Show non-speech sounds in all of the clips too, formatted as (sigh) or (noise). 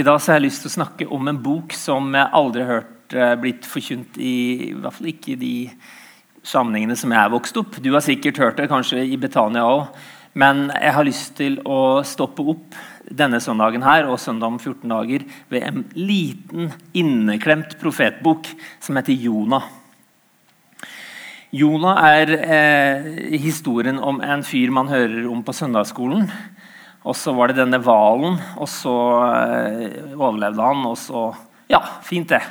I dag har jeg lyst til å snakke om en bok som jeg aldri har hørt eh, blitt forkynt i i hvert fall ikke i de sammenhengene som jeg er vokst opp. Du har sikkert hørt det, kanskje i Betania òg. Men jeg har lyst til å stoppe opp denne søndagen her og søndag om 14 dager ved en liten, inneklemt profetbok som heter Jonah. Jonah er eh, historien om en fyr man hører om på søndagsskolen. Og så var det denne hvalen, og så eh, overlevde han, og så Ja, fint, det.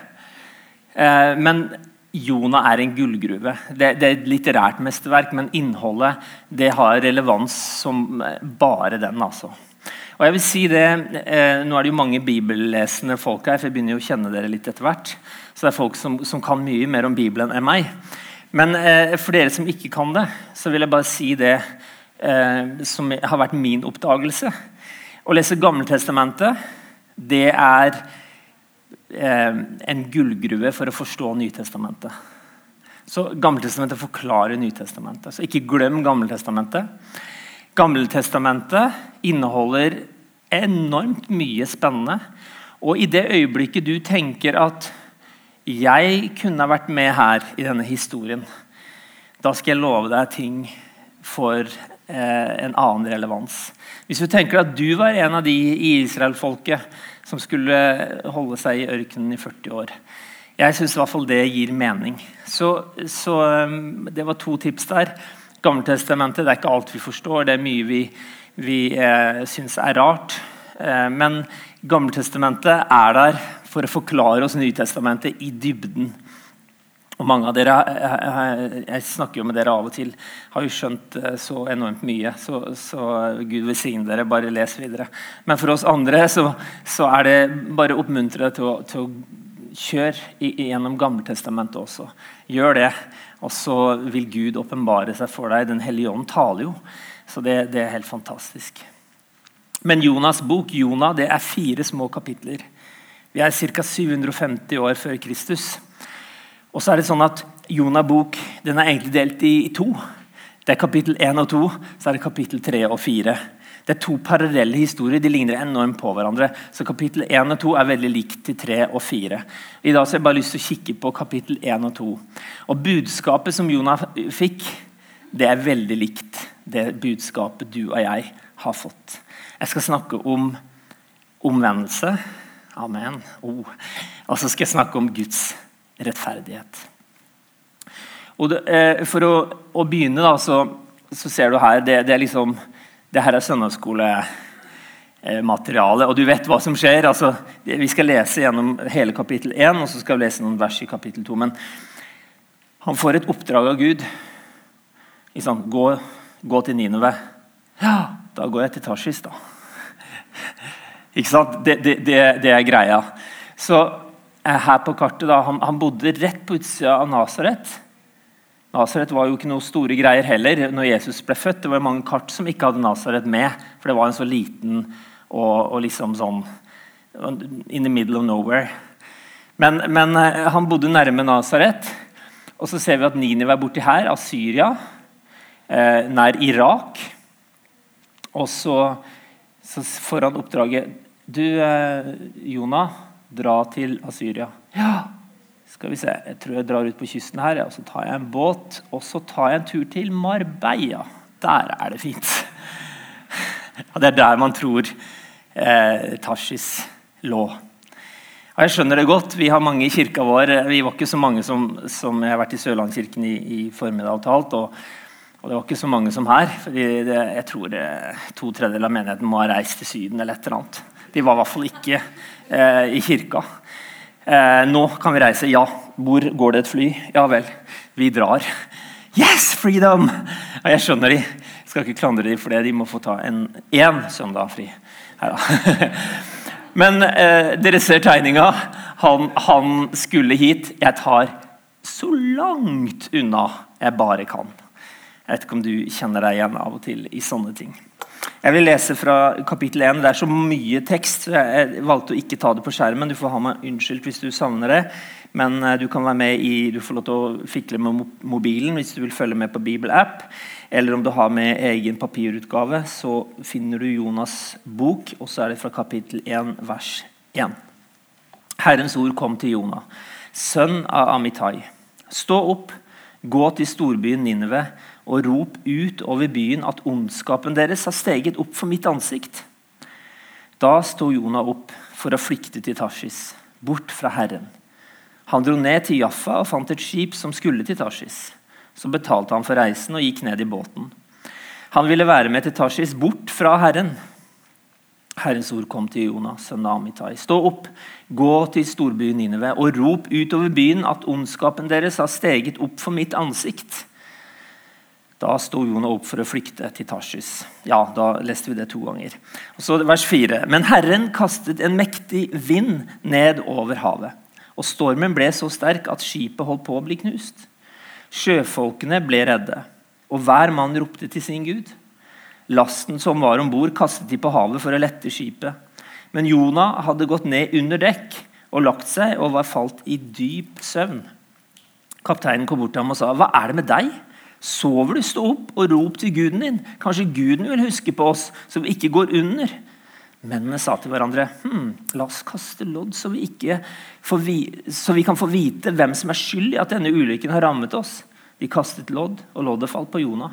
Eh, men Jonah er en gullgruve. Det, det, er et litterært mesterverk, men innholdet det har relevans som bare den. altså. Og jeg vil si det, eh, Nå er det jo mange bibellesende folk her, for jeg begynner jo å kjenne dere litt etter hvert. Så det er folk som, som kan mye mer om Bibelen enn meg. Men eh, for dere som ikke kan det, så vil jeg bare si det eh, som har vært min oppdagelse. Å lese Gammeltestamentet det er eh, en gullgruve for å forstå Nytestamentet. Så Gammeltestamentet forklarer Nytestamentet. Så ikke glem Gammeltestamentet. Gammeltestamentet inneholder enormt mye spennende. Og i det øyeblikket du tenker at 'jeg kunne vært med her i denne historien', da skal jeg love deg ting for en annen relevans. Hvis du tenker at du var en av de i Israel-folket som skulle holde seg i ørkenen i 40 år Jeg syns i hvert fall det gir mening. Så, så um, Det var to tips der. Gammeltestamentet det er ikke alt vi forstår. Det er mye vi, vi eh, syns er rart. Eh, men Gammeltestamentet er der for å forklare oss Nytestamentet i dybden. Og mange av dere, Jeg snakker jo med dere av og til. Har jo skjønt eh, så enormt mye. Så, så Gud velsigne dere. Bare les videre. Men for oss andre så, så er det bare å oppmuntre deg til, til, å kjøre gjennom Gammeltestamentet også. Gjør det, og så vil Gud åpenbare seg for deg. Den hellige ånd taler jo. Så det, det, er helt fantastisk. Men Jonas' bok Jonah, det er fire små kapitler. Vi er ca. 750 år før Kristus. Og så er det sånn at Jonah bok den er egentlig delt i, to. Det er kapittel 1 og 2, så er det kapittel 3 og 4. Det er to parallelle historier. De ligner enormt på hverandre. Så kapittel 1 og 2 er veldig likt til 3 og 4. I dag så har jeg bare lyst til å kikke på kapittel 1 og 2. Og Budskapet som Jonah fikk, det er veldig likt det budskapet du og jeg har fått. Jeg skal snakke om omvendelse. Amen. Oh. Og så skal jeg snakke om Guds rettferdighet. Det, eh, for å, å, begynne, da, så, så, ser du her Det, det er liksom, det her er søndagsskolemateriale. Og du vet hva som skjer. Altså, vi skal lese gjennom hele kapittel 1, og så skal vi lese noen vers i kapittel 2. Men han får et oppdrag av Gud. Liksom, gå, gå til Nineve. Ja, da går jeg til Tashis, da. Ikke sant? Det, det, det, det er greia. Så her på kartet han, han bodde rett på utsida av Nasaret. Nasaret var jo ikke noe store greier heller når Jesus ble født. Det var mange kart som ikke hadde Nasaret med, for det var en så liten og, og liksom sånn In the middle of nowhere. Men, men eh, han bodde nærme Nasaret. Og så ser vi at Ninive er borti her, av Syria, eh, nær Irak. Og så, så får han oppdraget Du, eh, Jonah dra til Asyria. Ja, skal vi se, jeg tror jeg drar ut på kysten her, og så tar jeg en båt. Og så tar jeg en tur til Marbella. Der er det fint. (laughs) Ja, det er der man tror eh, Tashis lå. Og jeg skjønner det godt. Vi har mange i kirka vår. Vi var ikke så mange som, som jeg har vært i Sørlandskirken i, i formiddag og talt. Og, og, det var ikke så mange som her. fordi det, Jeg tror det, to tredjedeler av menigheten må ha reist til Syden eller et eller annet. De var i hvert fall ikke eh, i kirka. Eh, nå kan vi reise. Ja. Hvor går det et fly? Ja vel. Vi drar. Yes, freedom! Ja, jeg skjønner de. Jeg skal ikke klandre de for det. De må få ta en én søndag fri. (laughs) Men eh, dere ser tegninga. Han, han, skulle hit. Jeg tar så langt unna jeg bare kan. Jeg vet ikke om du kjenner deg igjen av og til i sånne ting. Jeg vil lese fra kapittel 1. Det er så mye tekst. Jeg valgte å ikke ta det på skjermen. Du får ha meg unnskyldt hvis du savner det. Men eh, du kan være med i, du får lov til å fikle med mobilen hvis du vil følge med på Bibelapp. Eller om du har med egen papirutgave, så finner du Jonas' bok. Og så er det fra kapittel 1, vers 1. Herrens ord kom til Jonah, sønn av Amitai. Stå opp, gå til storbyen Ninive og rop ut over byen at ondskapen deres har steget opp for mitt ansikt. Da sto Jonah opp for å flykte til Tarsis, bort fra Herren. Han dro ned til Jaffa og fant et skip som skulle til Tarsis. Så betalte han for reisen og gikk ned i båten. Han ville være med til Tarsis, bort fra Herren. Herrens ord kom til Jonas, sønn av Amitai. Stå opp, gå til storbyen Nineve og rop utover byen at ondskapen deres har steget opp for mitt ansikt. Da sto Jonah opp for å flykte til Tarsis. Ja, da leste vi det to ganger. Og så vers 4. Men Herren kastet en mektig vind ned over havet. Og stormen ble så sterk at skipet holdt på å bli knust. Sjøfolkene ble redde, og hver mann ropte til sin gud. Lasten som var om bord, kastet de på havet for å lette skipet. Men Jonah hadde gått ned under dekk og lagt seg og var falt i dyp søvn. Kapteinen kom bort til ham og sa, 'Hva er det med deg? Sover du? Stå opp og rop til guden din.' 'Kanskje guden vil huske på oss, så vi ikke går under.' Mennene sa til hverandre, hm, 'La oss kaste lodd, så vi, så vi kan få vite hvem som er skyld i at denne ulykken har rammet oss.' De kastet lodd, og loddet falt på Jonah.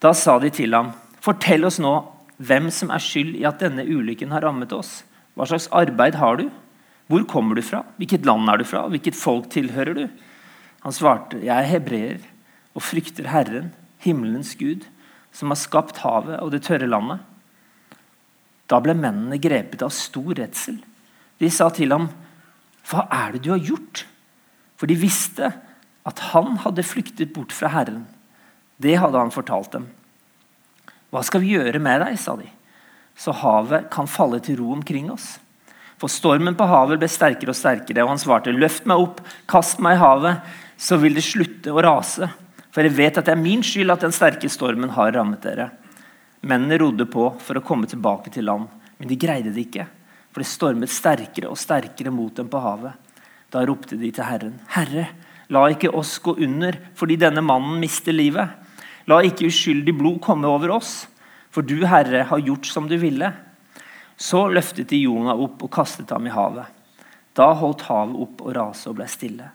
Da sa de til ham, 'Fortell oss nå hvem som er skyld i at denne ulykken har rammet oss.' 'Hva slags arbeid har du? Hvor kommer du fra? Hvilket land er du fra? Hvilket folk tilhører du?' Han svarte, 'Jeg er hebreer og frykter Herren, himmelens Gud, som har skapt havet og det tørre landet.' Da ble mennene grepet av stor redsel. De sa til ham, 'Hva er det du har gjort?' For de visste at han hadde flyktet bort fra Herren. Det hadde han fortalt dem. Hva skal vi gjøre med deg, sa de, så havet kan falle til ro omkring oss. For stormen på havet ble sterkere og sterkere, og han svarte, løft meg opp, kast meg i havet, så vil det slutte å rase. For jeg vet at det er min skyld at den sterke stormen har rammet dere. Mennene rodde på for å komme tilbake til land, men de greide det ikke. For det stormet sterkere og sterkere mot dem på havet. Da ropte de til Herren, Herre, la ikke oss gå under fordi denne mannen mister livet. La ikke uskyldig blod komme over oss, for du, Herre, har gjort som du ville. Så løftet de Jonah opp og kastet ham i havet. Da holdt havet opp og raset og ble stille.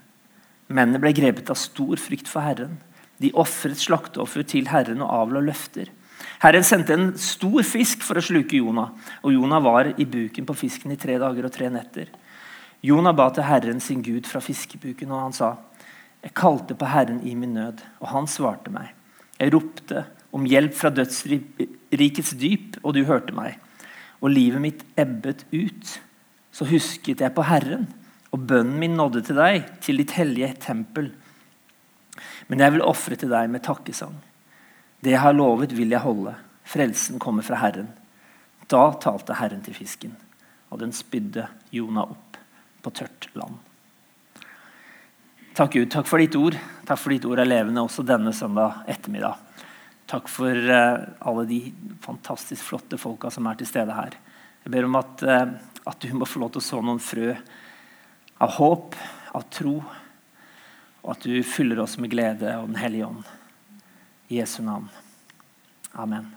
Mennene ble grepet av stor frykt for Herren. De ofret slakteoffer til Herren og avla løfter. Herren sendte en stor fisk for å sluke Jonah, og Jonah var i buken på fisken i tre dager og tre netter. Jonah ba til Herren sin Gud fra fiskebuken, og han sa, 'Jeg kalte på Herren i min nød, og han svarte meg.' Jeg ropte om hjelp fra dødsrikets dyp, og du hørte meg. Og livet mitt ebbet ut. Så husket jeg på Herren, og bønnen min nådde til deg, til ditt hellige tempel. Men jeg vil ofre til deg med takkesang. Det jeg har lovet, vil jeg holde. Frelsen kommer fra Herren. Da talte Herren til fisken, og den spydde Jonah opp på tørt land. Takk, Gud. Takk for ditt ord. Takk for ditt ord er levende også denne søndag ettermiddag. Takk for uh, alle de fantastisk flotte folka som er til stede her. Jeg ber om at, uh, at du må få lov til å så noen frø av håp, av tro, og at du fyller oss med glede og Den hellige ånd. I Jesu navn. Amen.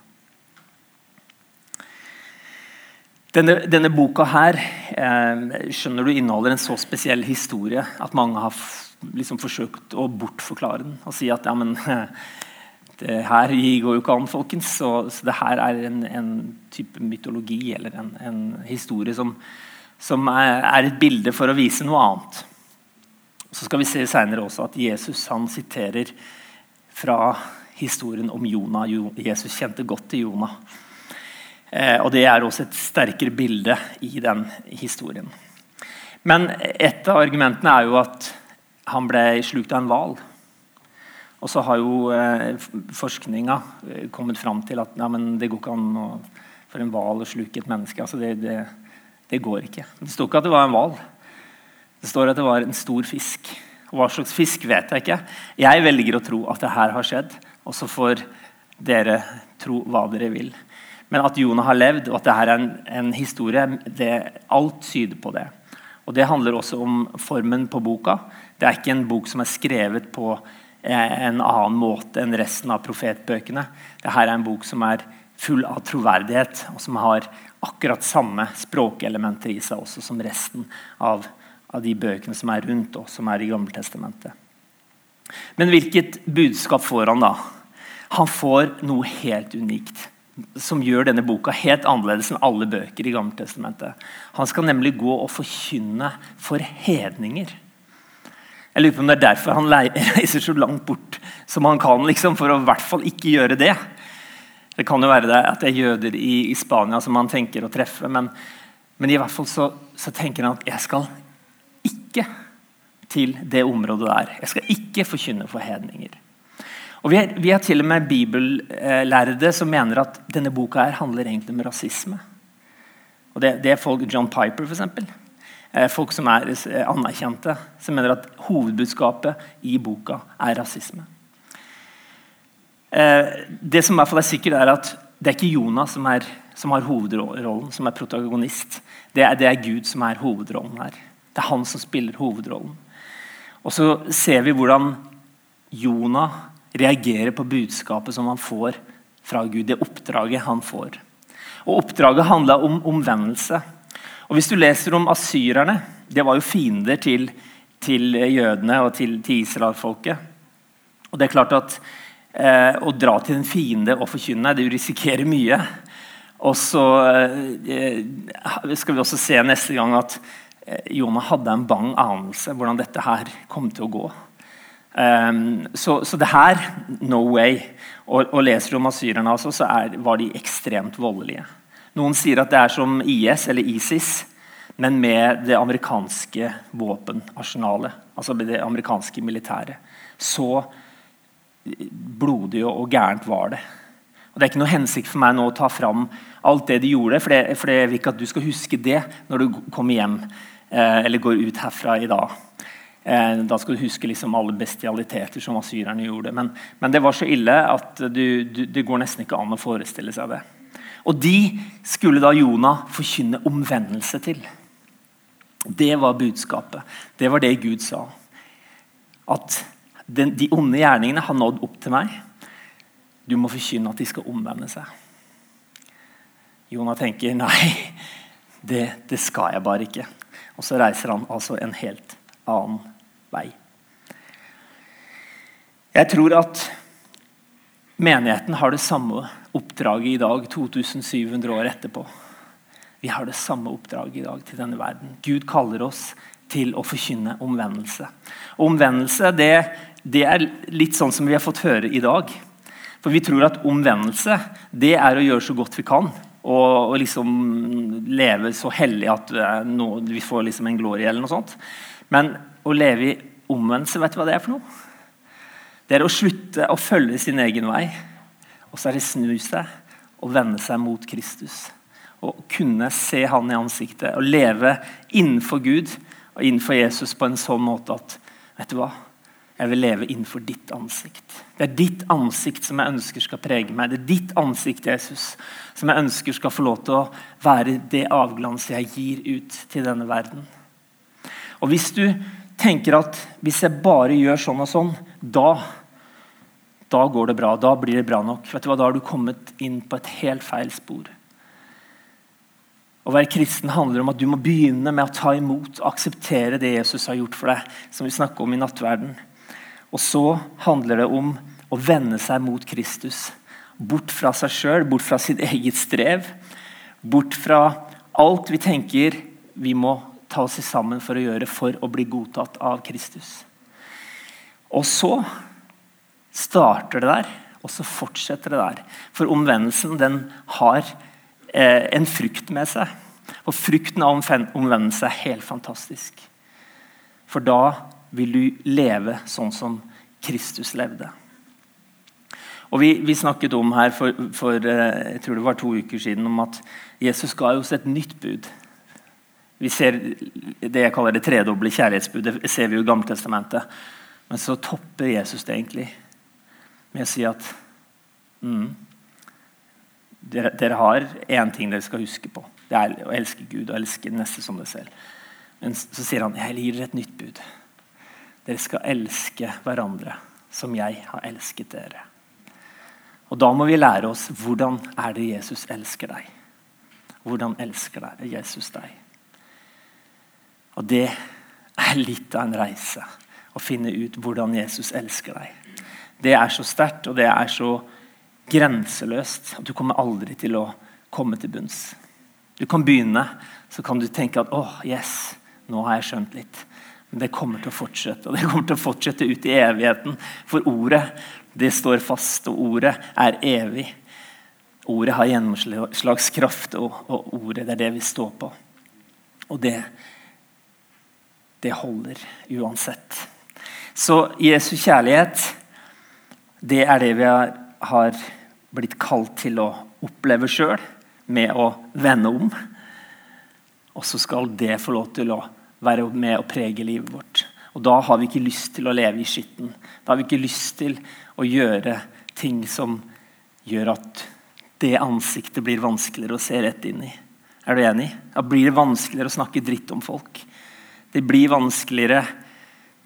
Denne, denne boka her eh, skjønner du inneholder en så spesiell historie at mange har liksom forsøkt å bortforklare den og si at ja, men (laughs) det her går jo ikke an, folkens. Så, så det her er en, en type mytologi eller en, en historie som, som er, et bilde for å vise noe annet. Så skal vi se senere også at Jesus han siterer fra historien om Jonah. Jesus kjente godt til Jonah. Eh, og Det er også et sterkere bilde i den historien. Men et av argumentene er jo at han ble slukt av en hval. Og så har jo eh, forskninga eh, kommet fram til at ja, det går ikke an å, for en hval å sluke et menneske. Altså det, det, det, går ikke. Det står ikke at det var en hval. Det står at det var en stor fisk. Og hva slags fisk vet jeg ikke. Jeg velger å tro at det her har skjedd, og så får dere tro hva dere vil. Men at Jonah har levd, og at dette er en, en historie, det, alt tyder på det. Og Det handler også om formen på boka. Det er ikke en bok som er skrevet på eh, en annen måte enn resten av profetbøkene. Dette er en bok som er full av troverdighet, og som har akkurat samme språkelementer i seg også som resten av, av de bøkene som er rundt, og som er i Gammeltestamentet. Men hvilket budskap får han da? Han får noe helt unikt som gjør denne boka helt annerledes enn alle bøker i Gammeltestamentet. Han skal nemlig gå og forkynne for hedninger. Jeg lurer på om det er derfor han (laughs) reiser så langt bort som han kan, liksom, for å i hvert fall ikke gjøre det. Det kan jo være det at det er jøder i, i Spania som han tenker å treffe, men, men i hvert fall så, så, tenker han at jeg skal ikke til det området der. Jeg skal ikke forkynne for hedninger. Og vi, er til og med bibellærde som mener at denne boka her handler egentlig om rasisme. Og det, det er folk, John Piper, f.eks. Eh, folk som er anerkjente, som mener at hovedbudskapet i boka er rasisme. Eh, det som i hvert fall er sikkert er at det er ikke Jonas som, er, som har hovedrollen, som er protagonist. Det er, det er, Gud som er hovedrollen her. Det er han som spiller hovedrollen. Og så ser vi hvordan Jonah reagerer på budskapet som han får fra Gud. Det oppdraget han får. Og Oppdraget handla om omvendelse. Og Hvis du leser om asyrerne Det var jo fiender til, til jødene og til, til Israelfolket. Og det er klart at eh, å dra til en fiende og forkynne. Du risikerer mye. Og så eh, skal vi også se neste gang at eh, Jonah hadde en bang anelse hvordan dette her kom til å gå. Um, så, så, det her no way. Og, og leser du om asyrerne, altså, så er, var de ekstremt voldelige. Noen sier at det er som IS eller ISIS, men med det amerikanske våpenarsenalet. Altså med det amerikanske militæret. Så blodig og gærent var det. Og Det er ikke noe hensikt for meg nå å ta fram alt det de gjorde, for, det, for jeg vil ikke at du skal huske det når du kommer hjem eh, eller går ut herfra i dag. Eh, da skal du huske liksom alle bestialiteter som asyrerne gjorde. Men, men det var så ille at du, du, det går nesten ikke an å forestille seg det. Og de skulle da Jonah forkynne omvendelse til. Det var budskapet. Det var det Gud sa. At den, de onde gjerningene har nådd opp til meg. Du må forkynne at de skal omvende seg. Jonah tenker nei, det, det, skal jeg bare ikke. Og så reiser han altså en helt annen vei. Jeg tror at menigheten har det samme oppdraget i dag, 2700 år etterpå. Vi har det samme oppdraget i dag til denne verden. Gud kaller oss til å forkynne omvendelse. Og omvendelse det det er litt sånn som vi har fått høre i dag. For vi tror at omvendelse det er å gjøre så godt vi kan. Og, og liksom leve så hellig at nå, vi får liksom en glorie eller noe sånt. Men å leve i omvendelse, vet du hva det er for noe? Det er å slutte å følge sin egen vei. Og så er det snu seg og vende seg mot Kristus. Og kunne se Han i ansiktet og leve innenfor Gud og innenfor Jesus på en sånn måte at vet du hva? Jeg vil leve innenfor ditt ansikt. Det er ditt ansikt som jeg ønsker skal prege meg. Det er ditt ansikt Jesus, som jeg ønsker skal få lov til å være det avglanset jeg gir ut til denne verden. Og Hvis du tenker at hvis jeg bare gjør sånn og sånn, da, da går det bra. Da blir det bra nok. Vet du hva, Da har du kommet inn på et helt feil spor. Å være kristen handler om at du må begynne med å ta imot og akseptere det Jesus har gjort for deg, som vi snakker om i nattverden. Og så handler det om å vende seg mot Kristus. Bort fra seg sjøl, bort fra sitt eget strev. Bort fra alt vi tenker vi må ta oss sammen for å gjøre for å bli godtatt av Kristus. Og så starter det der, og så fortsetter det der. For omvendelsen den har eh, en frukt med seg. Og frukten av omvendelse er helt fantastisk. For da vil du leve sånn som Kristus levde. Og Vi, vi snakket om her for, for, eh, jeg tror det var to uker siden om at Jesus ga oss et nytt bud. Vi ser Det jeg kaller det tredoble kjærlighetsbudet, det ser vi jo i Gammeltestamentet. Men så topper Jesus det egentlig med å si at mm, dere, dere, har én ting dere skal huske på. Det er å elske Gud og elske neste som deg selv. Men så sier han jeg gir dere et nytt bud. Dere skal elske hverandre som jeg har elsket dere. Og da må vi lære oss hvordan er det Jesus elsker deg. Hvordan elsker Jesus deg? Og det er litt av en reise å finne ut hvordan Jesus elsker deg. Det er så sterkt, og det er så grenseløst at du kommer aldri til å komme til bunns. Du kan begynne, så kan du tenke at åh, yes, nå har jeg skjønt litt. Men det kommer til å fortsette, og det kommer til å fortsette ut i evigheten. For ordet, det står fast, og ordet er evig. Ordet har gjennomslagskraft, og, og ordet det er det vi står på. Og det, det holder uansett. Så Jesu kjærlighet, det er det vi har, blitt kalt til å oppleve sjøl, med å vende om. Og så skal det få lov til å være med og prege livet vårt. Og Da har vi ikke lyst til å leve i skitten. Da har vi ikke lyst til å gjøre ting som gjør at det ansiktet blir vanskeligere å se rett inn i. Er du enig? Da blir det vanskeligere å snakke dritt om folk. Det blir vanskeligere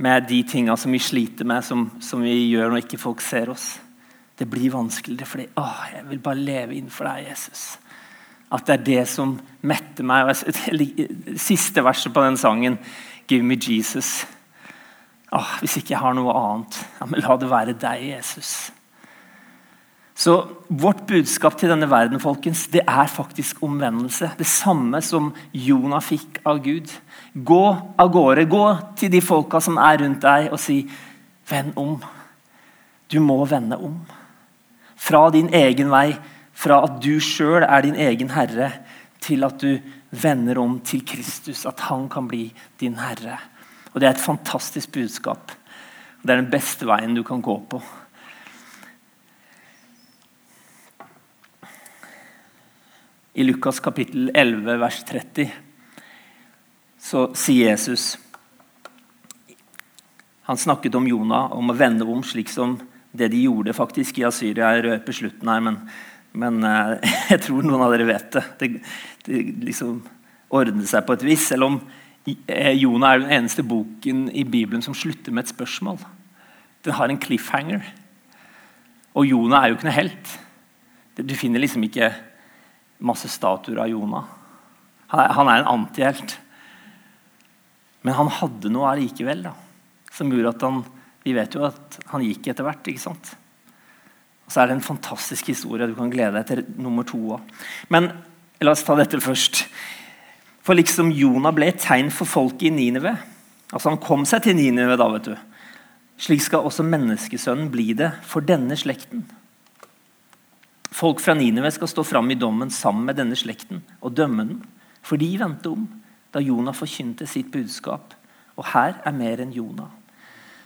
med de tinga som vi sliter med, som, som, vi gjør når ikke folk ser oss. Det blir vanskeligere fordi å, jeg vil bare leve innenfor deg, Jesus. At det er det som metter meg. Siste verset på den sangen, 'Give me Jesus'. Åh, hvis ikke jeg har noe annet, ja, men la det være deg, Jesus. Så Vårt budskap til denne verden folkens, det er faktisk omvendelse. Det samme som Jonah fikk av Gud. Gå av gårde, gå til de folka som er rundt deg, og si 'vend om'. Du må vende om. Fra din egen vei fra at du sjøl er din egen herre, til at du vender om til Kristus, at han kan bli din herre. Og Det er et fantastisk budskap. Det er den beste veien du kan gå på. I Lukas kapittel 11, vers 30, så sier Jesus Han snakket om Jonah, om å vende om slik som det de gjorde faktisk i Asyria. Jeg røper slutten her, men men uh, (laughs) jeg tror noen av dere vet det. Det, det liksom ordner seg på et vis. Selv om eh, Jonah er den eneste boken i Bibelen som slutter med et spørsmål. Den har en cliffhanger. Og Jonah er jo ikke noe helt. Du finner liksom ikke masse statuer av Jonah. Han er, en antihelt. Men han hadde noe allikevel som gjorde at han Vi vet jo at han gikk etter hvert. ikke sant? Og så er det en fantastisk historie. Du kan glede deg til nummer to òg. Men la oss ta dette først. For liksom Jonah ble et tegn for folket i Ninive. Altså Han kom seg til Ninive da, vet du. Slik skal også menneskesønnen bli det for denne slekten. Folk fra Ninive skal stå fram i dommen sammen med denne slekten og dømme den. For de vendte om da Jonah forkynte sitt budskap. Og her er mer enn Jonah.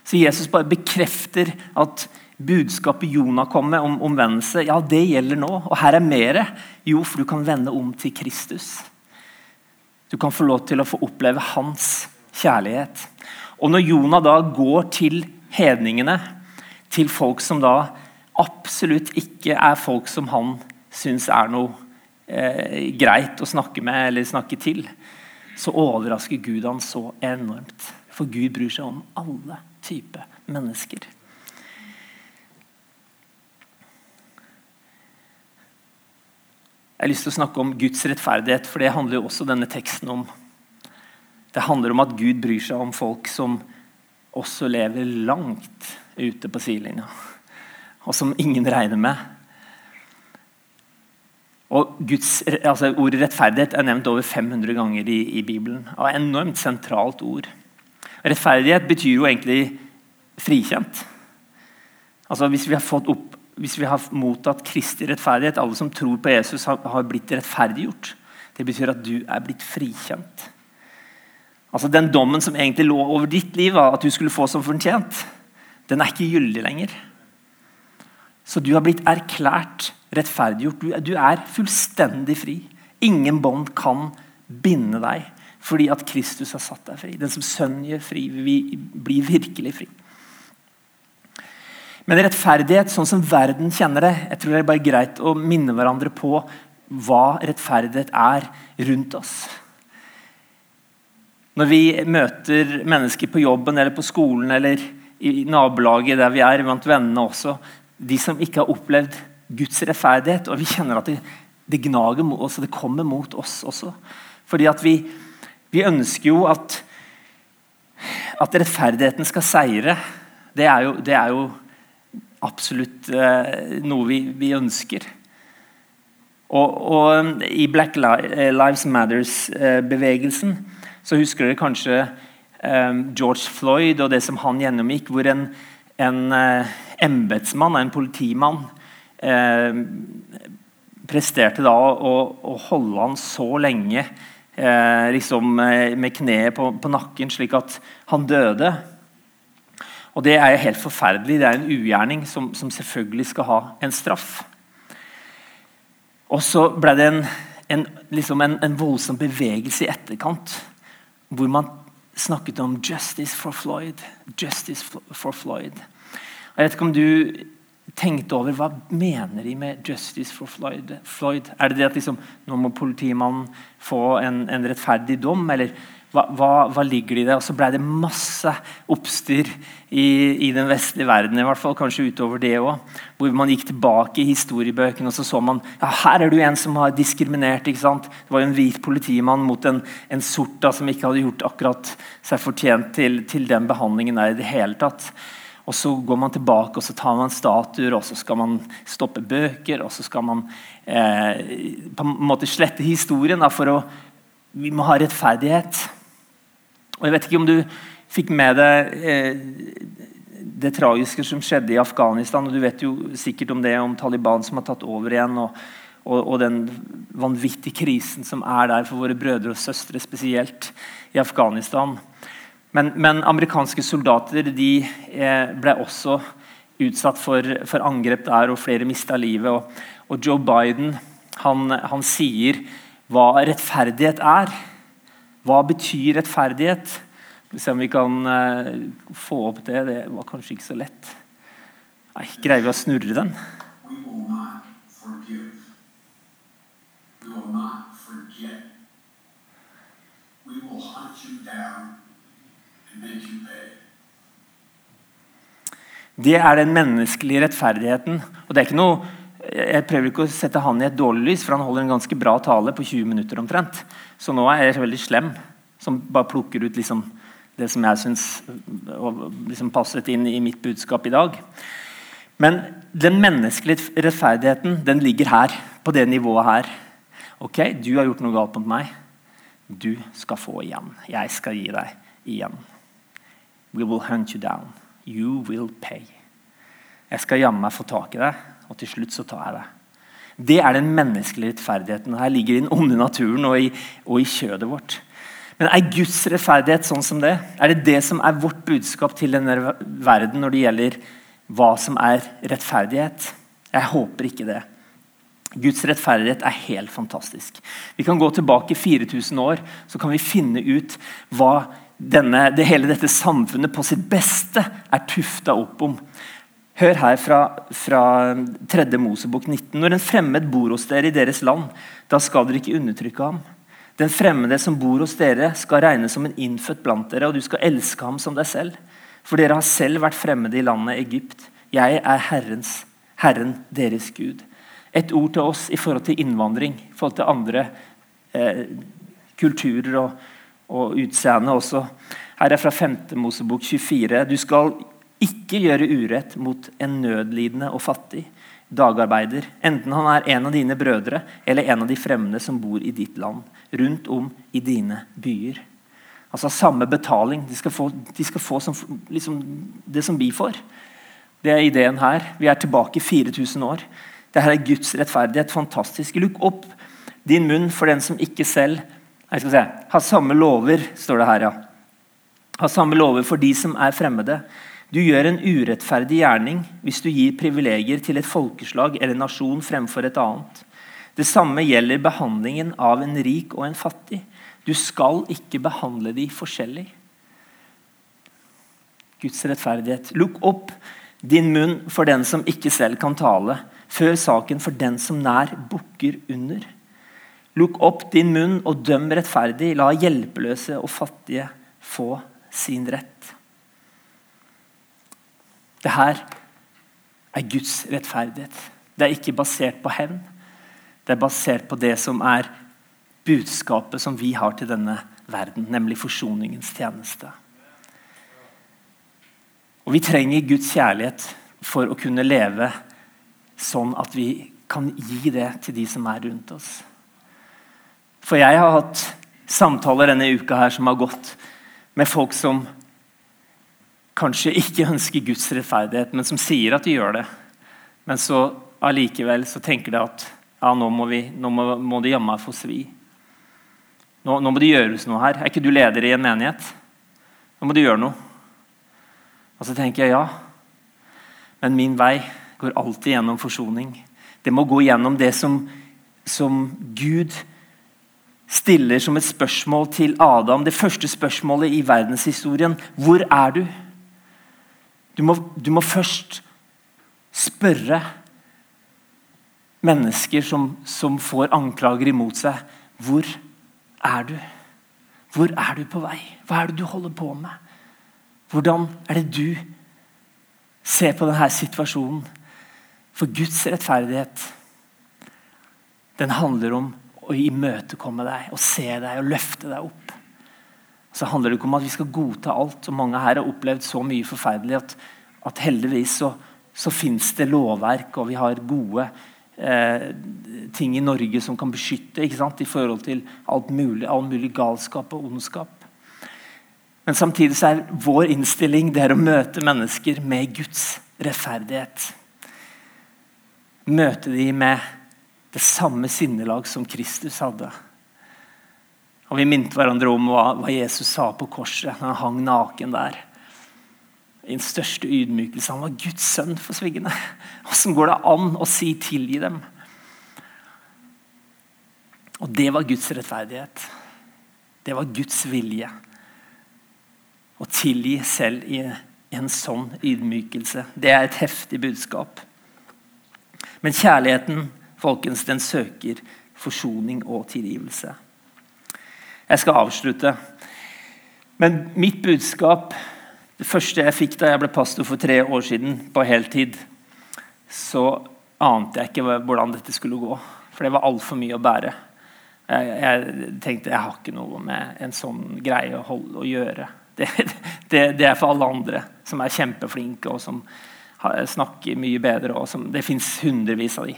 Så Jesus bare bekrefter at budskapet Jonah kom med om omvendelse, ja, det gjelder nå. Og her er mer. Jo, for du kan vende om til Kristus. Du kan få lov til å få oppleve hans kjærlighet. Og når Jonah da går til hedningene, til folk som da absolutt ikke er folk som han syns er noe eh, greit å snakke med eller snakke til, så overrasker Gud han så enormt. For Gud bryr seg om alle typer mennesker. Jeg har lyst til å snakke om Guds rettferdighet, for det handler jo også denne teksten om. Det handler om at Gud bryr seg om folk som også lever langt ute på sidelinja, og som ingen regner med. Og Guds, altså Ordet rettferdighet er nevnt over 500 ganger i, i Bibelen. Og enormt sentralt ord. Rettferdighet betyr jo egentlig frikjent. Altså Hvis vi har fått opp hvis vi har mottatt Kristi rettferdighet, alle som tror på Jesus, har blitt rettferdiggjort. Det betyr at du er blitt frikjent. Altså Den dommen som egentlig lå over ditt liv, at du skulle få som fortjent, den er ikke gyldig lenger. Så du har blitt erklært rettferdiggjort. Du, du er fullstendig fri. Ingen bånd kan binde deg fordi at Kristus har satt deg fri. Den som sønnen gjør fri, vi blir virkelig fri. Men rettferdighet sånn som verden kjenner det Jeg tror det er bare greit å minne hverandre på hva rettferdighet er rundt oss. Når vi møter mennesker på jobben eller på skolen eller i nabolaget der vi er, blant vennene også, de som ikke har opplevd Guds rettferdighet, og vi kjenner at det, det gnager mot oss, og det kommer mot oss også. Fordi at vi, vi ønsker jo at, at rettferdigheten skal seire. Det er jo, det er jo absolutt eh, noe vi, vi ønsker. Og, og, I Black Lives Matters-bevegelsen eh, så husker dere kanskje eh, George Floyd og det som han gjennomgikk, hvor en, en eh, embetsmann, en politimann, eh, presterte da å, å, holde han så lenge eh, liksom eh, med kneet på, på, nakken, slik at han døde. Og Det er helt forferdelig. Det er en ugjerning som, som selvfølgelig skal ha en straff. Og så ble det en, en, liksom en, en, voldsom bevegelse i etterkant, hvor man snakket om 'justice for Floyd'. Justice for Floyd. Jeg vet ikke om du tenkte over hva mener de med 'justice for Floyd'? Floyd? Er det det at liksom, nå må politimannen få en, en rettferdig dom? Eller hva, hva, hva, ligger det i det? Og så ble det masse oppstyr i, i, den vestlige verden, i hvert fall, kanskje utover det òg. Hvor man gikk tilbake i historiebøkene og så så man ja, her er det jo en som har diskriminert. ikke sant? Det var jo en hvit politimann mot en, en sort da, som ikke hadde gjort akkurat seg fortjent til, til den behandlingen der i det hele tatt. Og Så går man tilbake og så tar man statuer og så skal man stoppe bøker. og så skal man eh, på en måte slette historien da, for å Vi må ha rettferdighet. Og Jeg vet ikke om du fikk med deg eh, det tragiske som skjedde i Afghanistan. og Du vet jo sikkert om det om Taliban som har tatt over igjen. og, og, og den vanvittige krisen som er der for våre brødre og søstre, spesielt i Afghanistan. Men, men amerikanske soldater eh, ble også utsatt for, for, angrep der, og flere mista livet. Og, og, Joe Biden han, han sier hva rettferdighet er. Hva betyr rettferdighet? Vi se om vi kan uh, få opp det. Det var kanskje ikke så lett. Nei, Greier vi å snurre den? Det er den menneskelige rettferdigheten. Og det er ikke noe jeg prøver ikke å sette han i et dårlig lys, for han holder en ganske bra tale på 20 minutter omtrent. Så nå er jeg veldig slem, som bare plukker ut liksom det som jeg syns liksom passet inn i mitt budskap i dag. Men den menneskelige rettferdigheten den ligger her, på det nivået her. Ok, du har gjort noe galt mot meg. Du skal få igjen. Jeg skal gi deg igjen. We will hunt you down. You will pay. Jeg skal jammen meg få tak i deg og til slutt så tar jeg det. Det er den menneskelige rettferdigheten. Her ligger den onde naturen og i, og i kjødet vårt. Men er Guds rettferdighet sånn som det? Er det det som er vårt budskap til denne verden når det gjelder hva som er rettferdighet? Jeg håper ikke det. Guds rettferdighet er helt fantastisk. Vi kan gå tilbake 4000 år så kan vi finne ut hva denne, det hele dette samfunnet på sitt beste er tufta opp om. Hør her fra, fra 3. Mosebok 19. Når en fremmed bor hos dere i deres land, da skal dere ikke undertrykke ham. Den fremmede som bor hos dere, skal regnes som en innfødt blant dere, og du skal elske ham som deg selv. For dere har selv vært fremmede i landet Egypt. Jeg er Herrens, Herren deres Gud. Et ord til oss i forhold til innvandring, i forhold til andre eh, kulturer og, og utseende også. Her er fra 5. Mosebok 24. Du skal ikke gjøre urett mot en nødlidende og fattig dagarbeider, enten han er en av dine brødre eller en av de fremmede som bor i ditt land, rundt om i dine byer. Altså samme betaling. De skal få, de skal få som, liksom, det som vi får. Det er ideen her. Vi er tilbake 4000 år. Dette er Guds rettferdighet. Fantastisk. Lukk opp din munn for den som ikke selv jeg skal se, Ha samme lover, står det her. ja. Ha samme lover for de som er fremmede. Du gjør en urettferdig gjerning hvis du gir privilegier til et folkeslag eller nasjon fremfor et annet. Det samme gjelder behandlingen av en rik og en fattig. Du skal ikke behandle de forskjellig. Guds rettferdighet. Lukk opp din munn for den som ikke selv kan tale. Før saken for den som nær bukker under. Lukk opp din munn og døm rettferdig. La hjelpeløse og fattige få sin rett. Det her er Guds rettferdighet. Det er ikke basert på hevn. Det er basert på det som er budskapet som vi har til denne verden, nemlig forsoningens tjeneste. Og Vi trenger Guds kjærlighet for å kunne leve sånn at vi kan gi det til de som er rundt oss. For jeg har hatt samtaler denne uka her som har gått med folk som kanskje ikke ønsker Guds rettferdighet, men som sier at de gjør det. Men så allikevel så tenker de at ja, nå må, vi, nå må, må de jammen få svi. Nå, nå, må det gjøres noe her. Er ikke du leder i en menighet? Nå må du gjøre noe. Og så tenker jeg ja, men min vei går alltid gjennom forsoning. Det må gå gjennom det som, som Gud stiller som et spørsmål til Adam. Det første spørsmålet i verdenshistorien. Hvor er du? Du må, du må først spørre mennesker som, som får anklager imot seg. Hvor er du? Hvor er du på vei? Hva er det du holder på med? Hvordan er det du ser på denne situasjonen? For Guds rettferdighet den handler om å imøtekomme deg og se deg og løfte deg opp. Så handler det ikke om at vi skal godta alt. og Mange her har opplevd så mye forferdelig at, at heldigvis så, så fins det lovverk, og vi har gode eh, ting i Norge som kan beskytte i forhold til alt mulig, all mulig galskap og ondskap. Men samtidig så er vår innstilling det er å møte mennesker med Guds rettferdighet. Møte dem med det samme sinnelag som Kristus hadde. Og Vi minte hverandre om hva, hva Jesus sa på korset når han hang naken der. I den største ydmykelse. Han var Guds sønn for svingene. Åssen går det an å si 'tilgi dem'? Og det var Guds rettferdighet. Det var Guds vilje. Å tilgi selv i en sånn ydmykelse. Det er et heftig budskap. Men kjærligheten folkens, den søker forsoning og tilgivelse. Jeg skal avslutte. Men mitt budskap, det første jeg fikk da jeg ble pastor for tre år siden på heltid, så ante jeg ikke hvordan dette skulle gå. For det var altfor mye å bære. Jeg, jeg, tenkte jeg har ikke noe med en sånn greie å, holde, å gjøre. Det, (laughs) det, det, er for alle andre som er kjempeflinke og som snakker mye bedre. Som, det fins hundrevis av de.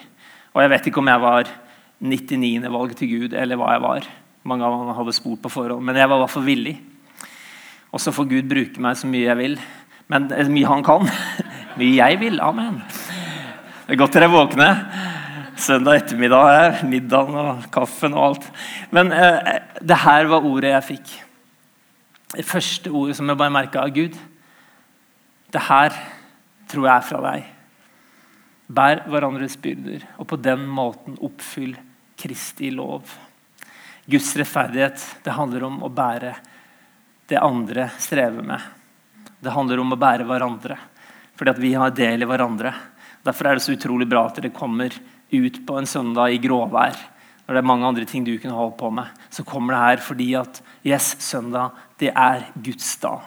Og jeg vet ikke om jeg var 99. valg til Gud, eller hva jeg var. Mange av dem hadde spurt på forhånd, men jeg var i hvert fall villig. Og så får Gud bruke meg så mye jeg vil. Men mye han kan. (laughs) mye jeg vil. Amen. Det er godt dere er våkne. Søndag ettermiddag her. Middagen og kaffen og alt. Men eh, det her var ordet jeg fikk. Det første ordet som jeg bare merka av Gud. Det her tror jeg er fra deg. Bær hverandres byrder, og på den måten oppfyll Kristi lov. Guds rettferdighet det handler om å bære det andre strever med. Det handler om å bære hverandre, fordi at vi har del i hverandre. Derfor er det så utrolig bra at dere kommer ut på en søndag i gråvær når det er mange andre ting du kunne holde på med, så kommer det her fordi at yes, søndag, det er Guds dag.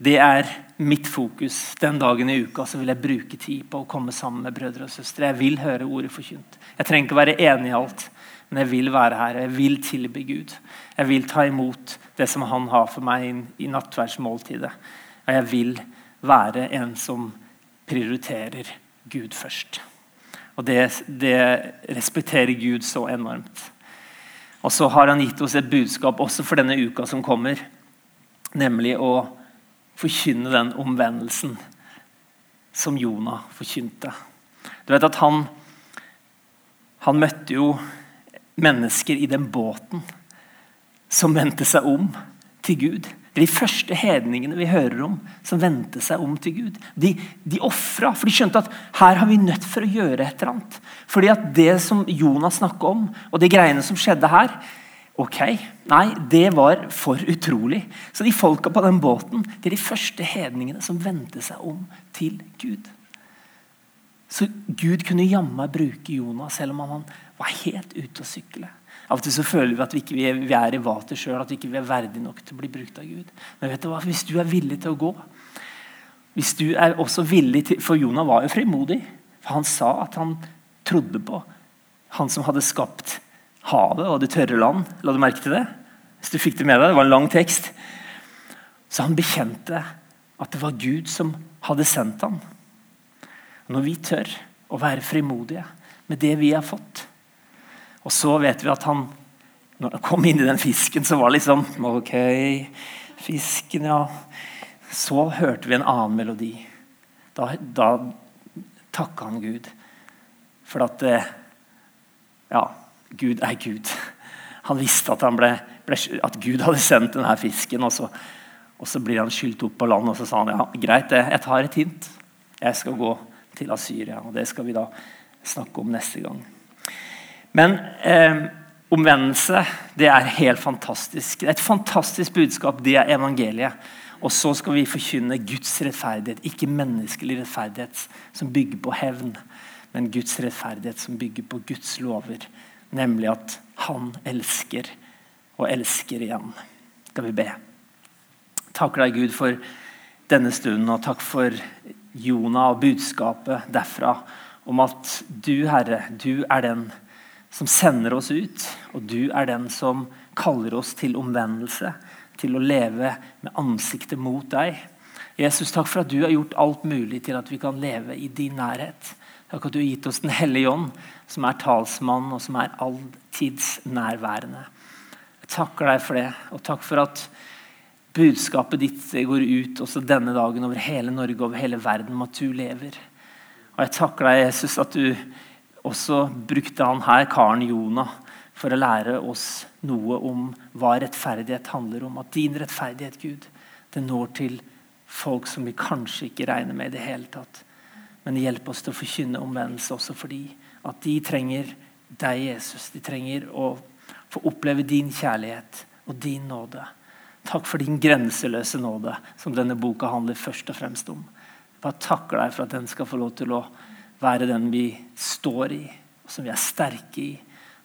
Det er mitt fokus. Den dagen i uka så vil jeg bruke tid på å komme sammen med brødre og søstre. Jeg vil høre ordet forkynt. Jeg trenger ikke være enig i alt, men jeg vil være her. Jeg vil tilbe Gud. Jeg vil ta imot det som han har for meg i nattverdsmåltidet. Og jeg vil være en som prioriterer Gud først. Og det, det respekterer Gud så enormt. Og så har han gitt oss et budskap også for denne uka som kommer. Nemlig å forkynne den omvendelsen som Jonah forkynte. Du vet at han, han møtte jo mennesker i den båten som vendte seg om til Gud. Det er de første hedningene vi hører om som vendte seg om til Gud. De, de ofra, for de skjønte at her har vi nødt for å gjøre et eller annet. Fordi at det som Jonas snakket om, og de greiene som skjedde her Ok, nei, det var for utrolig. Så de folka på den båten det er de første hedningene som vendte seg om til Gud. Så Gud kunne jammen bruke Jonas selv om han var helt ute å sykle. Av og til så føler vi at vi ikke vi er i vater sjøl, at vi ikke er verdige nok til å bli brukt av Gud. Men vet du hva? hvis du er villig til å gå hvis du er også villig til, For Jonah var jo frimodig. For han sa at han trodde på han som hadde skapt havet og det tørre land. La du merke til det? Hvis du fikk Det med deg, det var en lang tekst. Så han bekjente at det var Gud som hadde sendt ham. Når vi tør å være frimodige med det vi har fått Og så vet vi at han når han kom inn i den fisken, så var det liksom Ok, fisken, ja. Så hørte vi en annen melodi. Da, da takka han Gud. For at eh, Ja, Gud er Gud. Han visste at, han ble, ble, at Gud hadde sendt denne fisken. Og så, og så blir han skylt opp på land og så sa han, ja, greit, jeg tar et hint. Jeg skal gå til Asyria. og Det skal vi da snakke om neste gang. Men eh, omvendelse det er helt fantastisk. Det er et fantastisk budskap. Det er evangeliet. Og så skal vi forkynne Guds rettferdighet, ikke menneskelig rettferdighet som bygger på hevn, men Guds rettferdighet som bygger på Guds lover. Nemlig at han elsker og elsker igjen. Skal vi be. Takker deg, Gud, for denne stunden, og takk for Jonah og budskapet derfra om at du, Herre, du er den som sender oss ut, og du er den som kaller oss til omvendelse, til å leve med ansiktet mot deg. Jesus, takk for at du har gjort alt mulig til at vi kan leve i din nærhet. Takk at du har gitt oss Den hellige ånd, som er talsmann og som er alltidsnærværende. Jeg takker deg for det, og takk for at budskapet ditt går ut også denne dagen over hele Norge over hele verden om at du lever. Og Jeg takker deg, Jesus, at du også brukte han her, karen Jonah, for å lære oss noe om hva rettferdighet handler om. At din rettferdighet, Gud, det når til folk som vi kanskje ikke regner med i det hele tatt. Men hjelp oss til å forkynne omvendelse også fordi at de trenger deg, Jesus. De trenger å få oppleve din kjærlighet og din nåde. Takk for din grenseløse nåde, som denne boka handler først og fremst om. Bare takker deg for at den skal få lov til å være den vi står i, og som vi er sterke i,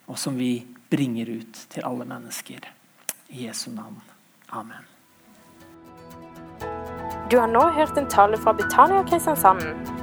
og som vi bringer ut til alle mennesker. I Jesu navn. Amen. Du har nå hørt en tale fra Betania Kristiansand.